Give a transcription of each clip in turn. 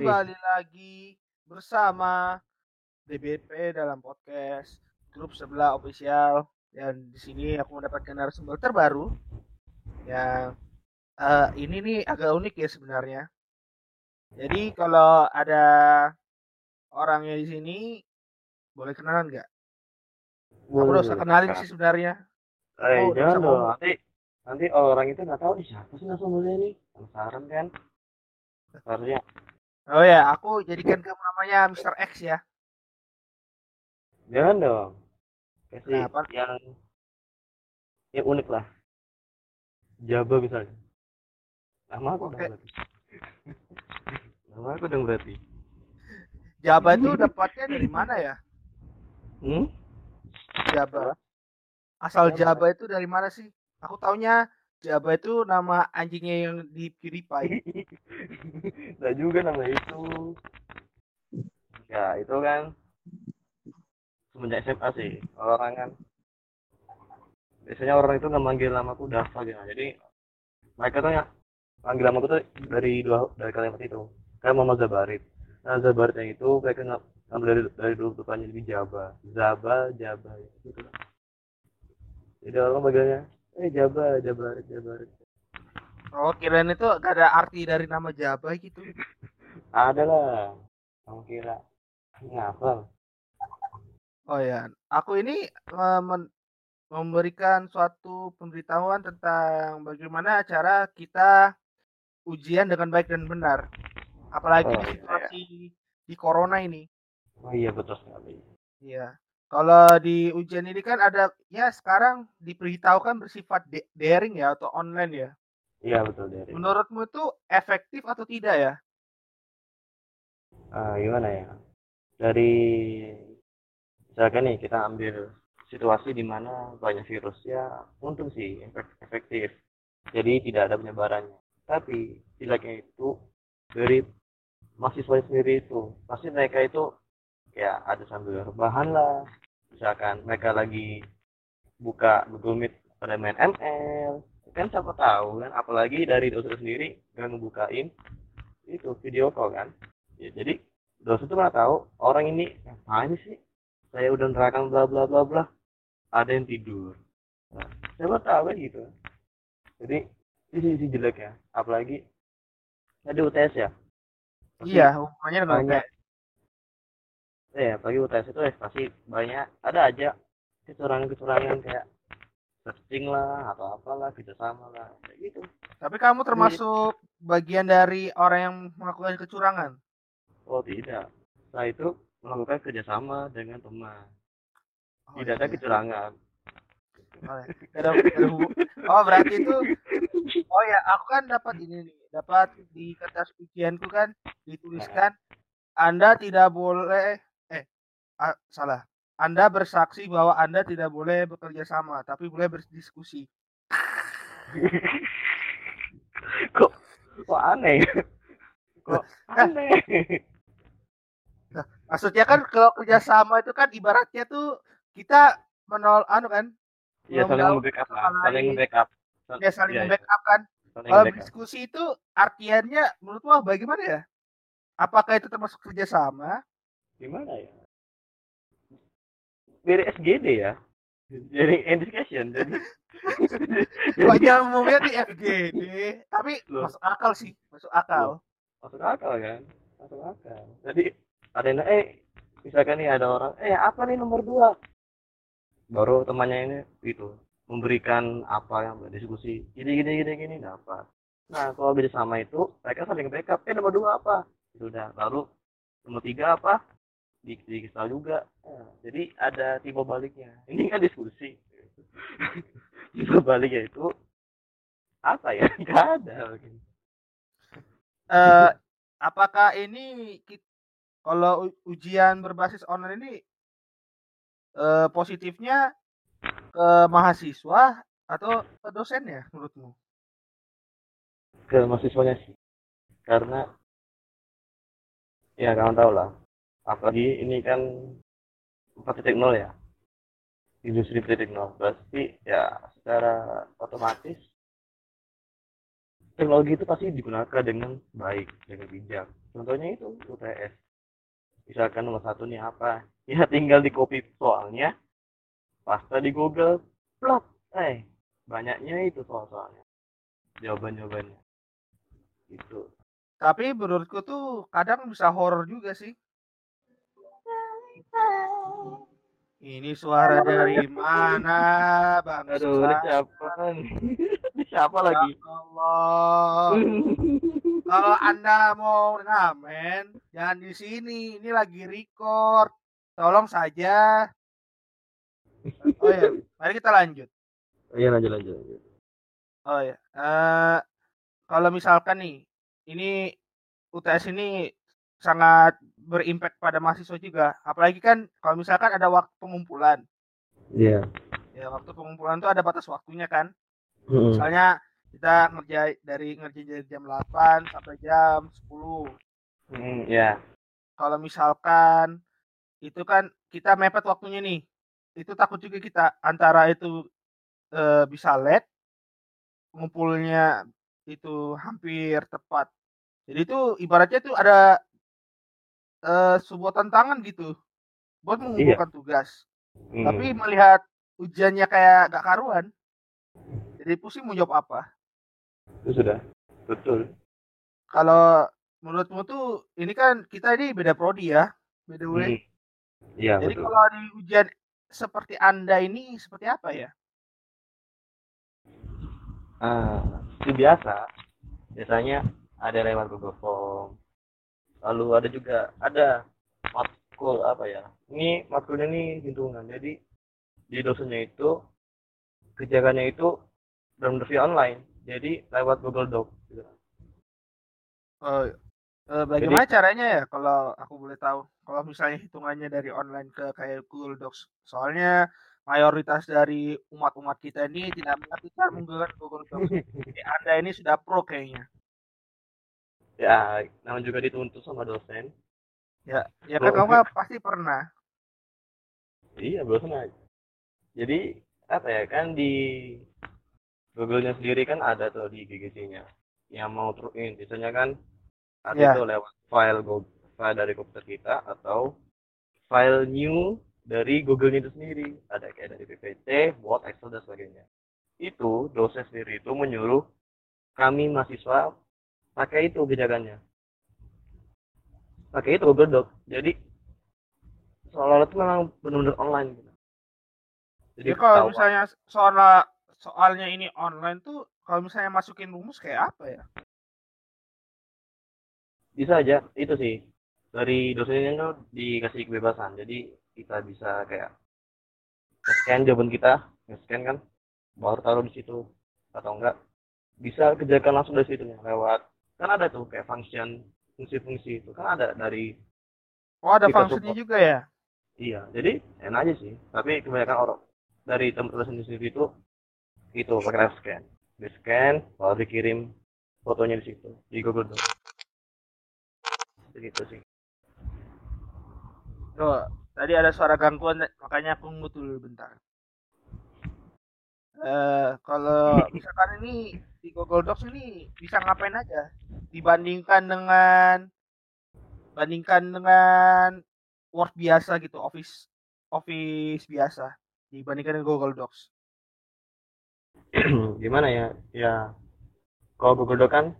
kembali lagi bersama DBP dalam podcast grup sebelah official dan di sini aku mendapatkan narasumber terbaru yang eh, ini nih agak unik ya sebenarnya. Jadi kalau ada orangnya di sini boleh kenalan nggak? Aku udah usah kenalin sih sebenarnya. Eh, Oh, jangan dong. ngomong. Nanti nanti orang itu nggak tahu siapa sih narasumbernya ini. Penasaran kan? Harusnya Oh ya, aku jadikan kamu namanya Mr. X ya. jangan dong. Kasih Kenapa? yang yang unik lah. Jaba misalnya. Nama aku dong Oke. berarti. Nama aku dong berarti. Jaba itu dapatnya dari mana ya? Hmm? Jaba. Asal Jaba itu dari mana sih? Aku taunya Jaba itu nama anjingnya yang di PewDiePie. Nah juga nama itu. Ya itu kan semenjak SMA sih orang kan. Biasanya orang itu nggak manggil namaku Dava gitu. Jadi mereka tuh ya manggil namaku tuh dari dua dari kalimat itu. Kayak Mama Zabarit. Nah Zabarit yang itu mereka nggak ngambil dari dari dulu depannya jadi Jaba Zaba Jaba gitu jadi orang manggilnya eh Jaba Jabarit Jabarit Oh, kirain itu gak ada arti dari nama Jaba gitu. ada lah kamu kira ngapal Oh ya, aku ini eh, memberikan suatu pemberitahuan tentang bagaimana cara kita ujian dengan baik dan benar. Apalagi Oh, di iya, situasi di corona ini. oh iya betul sekali Iya. Kalau di ujian ini kan ada ya sekarang diberitahukan bersifat daring ya atau online ya. iya betul dari Menurutmu itu efektif atau tidak ya? Ah, gimana ya? Dari misalkan nih kita ambil situasi di mana banyak virus ya untung sih efek- efektif. Jadi tidak ada penyebarannya. Tapi jeleknya itu dari mahasiswa sendiri itu pasti mereka itu ya ada sambil rebahan lah. Misalkan mereka lagi buka Google Meet pada main ML kan siapa tahu kan apalagi dari dosen sendiri nggak ngebukain itu video call kan. Ya jadi dosen tuh mana tahu orang ini ngapain sih? Saya udah nerangkan bla bla bla bla. Ada yang tidur. Nah, siapa tahu kan gitu. Jadi ini sisi jelek ya apalagi tadi UTS ya? Pasti Iya, hubungannya dengan banyak. UTS. Ya apalagi UTS itu ya pasti banyak. Ada aja kecurangan kecurangan kayak searching lah atau apalah kerjasama lah kayak gitu. Tapi kamu termasuk bagian dari orang yang melakukan kecurangan. oh tidak. Saya itu melakukan kerjasama dengan teman. Oh, tidak ada iya. kecurangan. Oh, ya. Ada- ada oh, berarti itu Oh ya, aku kan dapat ini nih, dapat di kertas ujianku kan dituliskan Anda tidak boleh eh ah, salah. Anda bersaksi bahwa Anda tidak boleh bekerja sama, tapi boleh berdiskusi. kok kok aneh kok aneh Maksudnya kan kalau kerja sama itu kan ibaratnya tuh kita menol anu kan, ya saling sama saling membackup ya saling Iya, iya. backup kan. saling Kalau berdiskusi itu artiannya menurutmu bagaimana ya? Apakah itu termasuk kerja sama? gimana ya dari SGD ya. Jadi education jadi. Kok nyambungnya di FGD? Tapi Loh. masuk akal sih, masuk akal. masuk akal kan? Masuk akal. Jadi ada yang eh misalkan nih ada orang eh apa nih nomor dua? Baru temannya ini itu memberikan apa yang berdiskusi. Gini gini gini gini dapat nah kalau beda sama itu mereka saling backup. Eh nomor dua apa? Sudah baru nomor tiga apa di juga. Nah, jadi ada tipe baliknya. Ini kan diskusi. Tipe baliknya itu apa ya? Nggak ada. Eh, apakah ini kalau ujian berbasis online ini eh, positifnya ke mahasiswa atau ke dosennya menurutmu? ke mahasiswanya sih. Karena ya kamu tahu lah apalagi ini kan 4.0 ya. Industri 4.0 pasti ya secara otomatis teknologi itu pasti digunakan dengan baik dengan bijak. Contohnya itu UTS misalkan nomor satu nih apa? Ya tinggal di copy soalnya. Pasta di Google plot eh banyaknya itu soal-soalnya. Jawaban-jawabannya. Itu. Tapi menurutku tuh kadang bisa horor juga sih ini suara dari mana bang aduh ini siapa ini siapa lagi? Ya Allah. Kalau anda mau ngamen jangan di sini. Ini lagi record. Tolong saja. Oh ya mari kita lanjut. Iya lanjut lanjut, lanjut. oh ya uh, kalau misalkan nih ini UTS ini sangat berimpact pada mahasiswa juga. Apalagi kan kalau misalkan ada waktu pengumpulan. Iya. Ya waktu pengumpulan tuh ada batas waktunya kan. Hmm. misalnya kita ngerjain dari ngerjain dari jam 8 sampai jam 10 Hmm, ya kalau misalkan itu kan kita mepet waktunya nih. Itu takut juga kita antara itu e, bisa late ngumpulnya itu hampir tepat. Jadi itu ibaratnya itu ada e, sebuah tantangan gitu buat mengumpulkan tugas Hmm. tapi melihat ujiannya kayak gak karuan jadi pusing mau jawab apa itu sudah betul kalau menurutmu tuh ini kan kita ini beda prodi ya beda way Hmm. iya Jadi betul kalau di ujian seperti Anda ini seperti apa ya? ah itu biasa biasanya ada lewat Google Form lalu ada juga ada matkul apa ya ini matkulnya ini hitungan jadi di dosennya itu kerjaannya itu benar via online jadi lewat Google Doc gitu. Oh, eh, bagaimana caranya ya kalau aku boleh tahu? Kalau misalnya hitungannya dari online ke kayak Google Docs, soalnya mayoritas dari umat-umat kita ini tidak mengerti cara menggunakan Google Docs. Jadi Anda ini sudah pro kayaknya. Ya namanya juga dituntut sama dosen. Ya, ya kan kamu pasti pernah. iya bosan aja. Jadi apa ya kan di Google-nya sendiri kan ada tuh di GGC-nya yang mau through in biasanya kan ada Ya. itu lewat file Google file dari komputer kita atau file new dari Google-nya itu sendiri. Ada kayak dari PPT, Word, Excel dan sebagainya. Itu dosen sendiri itu menyuruh kami mahasiswa pakai itu kebijakannya pakai itu Google Doc jadi seolah-olah itu memang benar-benar online gitu. jadi Jadi kalau misalnya soal soalnya ini online tuh kalau misalnya masukin rumus kayak apa ya? bisa aja itu sih. Dari dosennya itu dikasih kebebasan. Jadi kita bisa kayak scan jawaban kita scan kan baru taruh di situ. Atau enggak bisa kerjakan langsung dari situ lewat kan ada tuh kayak function fungsi-fungsi itu kan ada dari Oh ada fungsinya juga ya? iya jadi enak aja sih. Tapi kebanyakan orang dari tempat sendiri itu itu pakai live scan. Di scan baru dikirim fotonya di situ di Google Doc. Begitu sih. Tuh, tadi ada suara gangguan makanya aku ngut dulu bentar. Eh kalau misalkan ini di Google Docs ini bisa ngapain aja? Dibandingkan dengan bandingkan dengan Word biasa gitu, Office Office biasa dibandingkan dengan Google Docs. gimana ya? Ya kalau Google Doc kan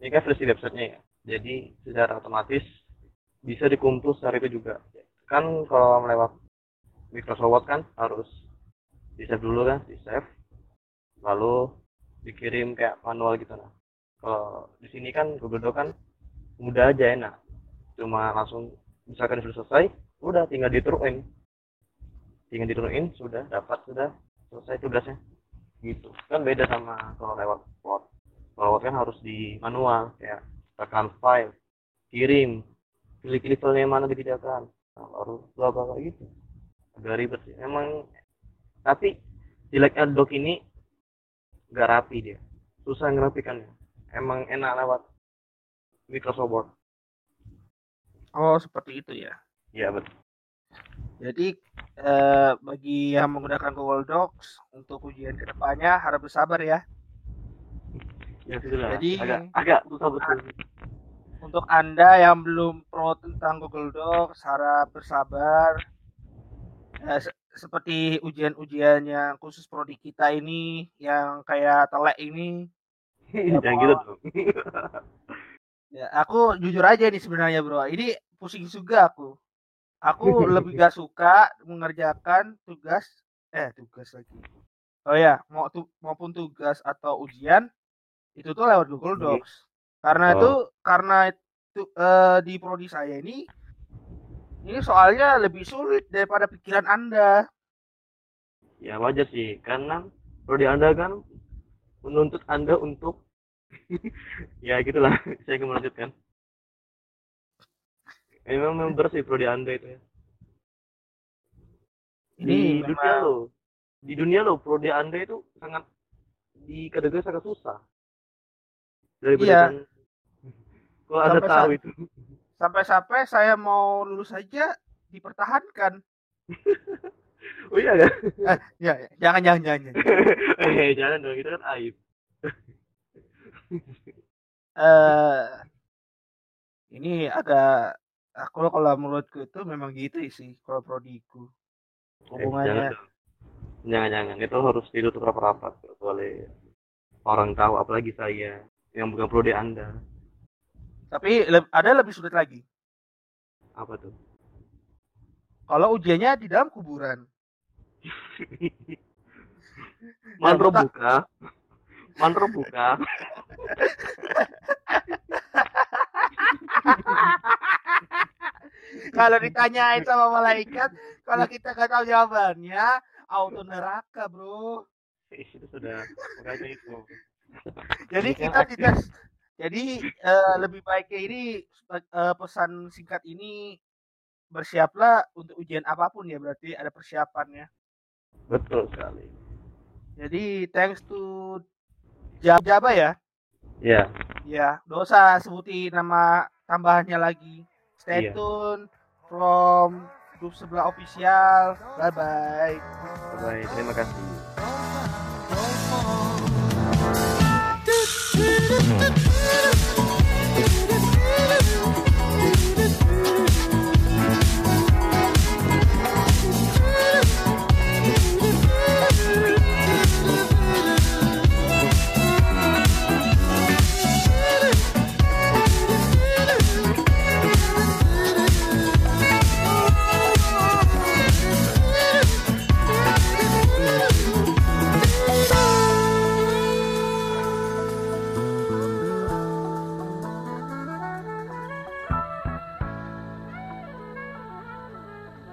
ini kan versi websitenya ya. Jadi secara otomatis bisa dikumpul secara itu juga. Kan kalau melewat Microsoft Word kan harus di save dulu kan di save lalu dikirim kayak manual gitu nah kalau di sini kan Google Doc kan mudah aja enak cuma langsung misalkan sudah selesai udah tinggal diturunin. Tinggal diturunin sudah dapat sudah selesai tugasnya. Gitu. Kan beda sama kalau lewat Word. Kalau Word kan harus di manual kayak tekan file kirim pilih-pilih filenya mana dikerjakan. Nah, baru bla bla gitu. Agak ribet sih. Emang tapi jeleknya doc ini gak rapi dia. Susah ngerapikannya. Emang enak lewat Microsoft Word Oh, seperti itu ya. iya betul Jadi eh, bagi yang menggunakan Google Docs untuk ujian ke depannya harap bersabar ya. ya sudah. Jadi- agak agak susah betul. untuk anda yang belum pro tentang Google Docs harap bersabar. Se seperti ujian-ujian yang khusus prodi kita ini yang kayak telek ini ya, jangan gitu ya aku jujur aja nih sebenarnya bro. Ini pusing juga aku. Aku lebih gak suka mengerjakan tugas eh tugas lagi. Oh ya mau tu, maupun tugas atau ujian itu tuh lewat Google Docs. Karena oh. itu karena itu uh, di prodi saya ini ini soalnya lebih sulit daripada pikiran anda. Ya wajar sih. Karena prodi anda kan menuntut anda untuk ya gitulah. Saya ingin melanjutkan. Memang memang berat sih prodi anda itu ya. Di memang... dunia lo. Di dunia lo prodi anda itu sangat di kategori sangat susah. Daripada iya. kalau anda tahu itu sampai-sampai saya mau lulus saja dipertahankan. Oh iya kan? Eh, ya, ya jangan jangan jangan eh jangan dong. Itu kan aib. Eh uh, ini agak aku kalau menurutku itu memang gitu sih kalau prodiku. Eh, hubungannya. eh, jangan, jangan itu harus ditutup rapat-rapat oleh orang tahu apalagi saya yang bukan prodi anda tapi ada lebih sulit lagi. Apa tuh? Kalau ujiannya di dalam kuburan. Mantro buka. Mantro buka. Kalau ditanyain sama malaikat, kalau kita nggak tahu jawabannya, auto neraka, bro. Itu sudah itu. Jadi kita tidak jadi uh, lebih baiknya ini uh, pesan singkat ini bersiaplah untuk ujian apa pun ya berarti ada persiapannya. Betul sekali. Jadi thanks to Jaba ya. Yeah. Ya, dosa sebutin nama tambahannya lagi. Stay yeah. tune from grup sebelah official. Bye bye. Bye bye. Terima kasih.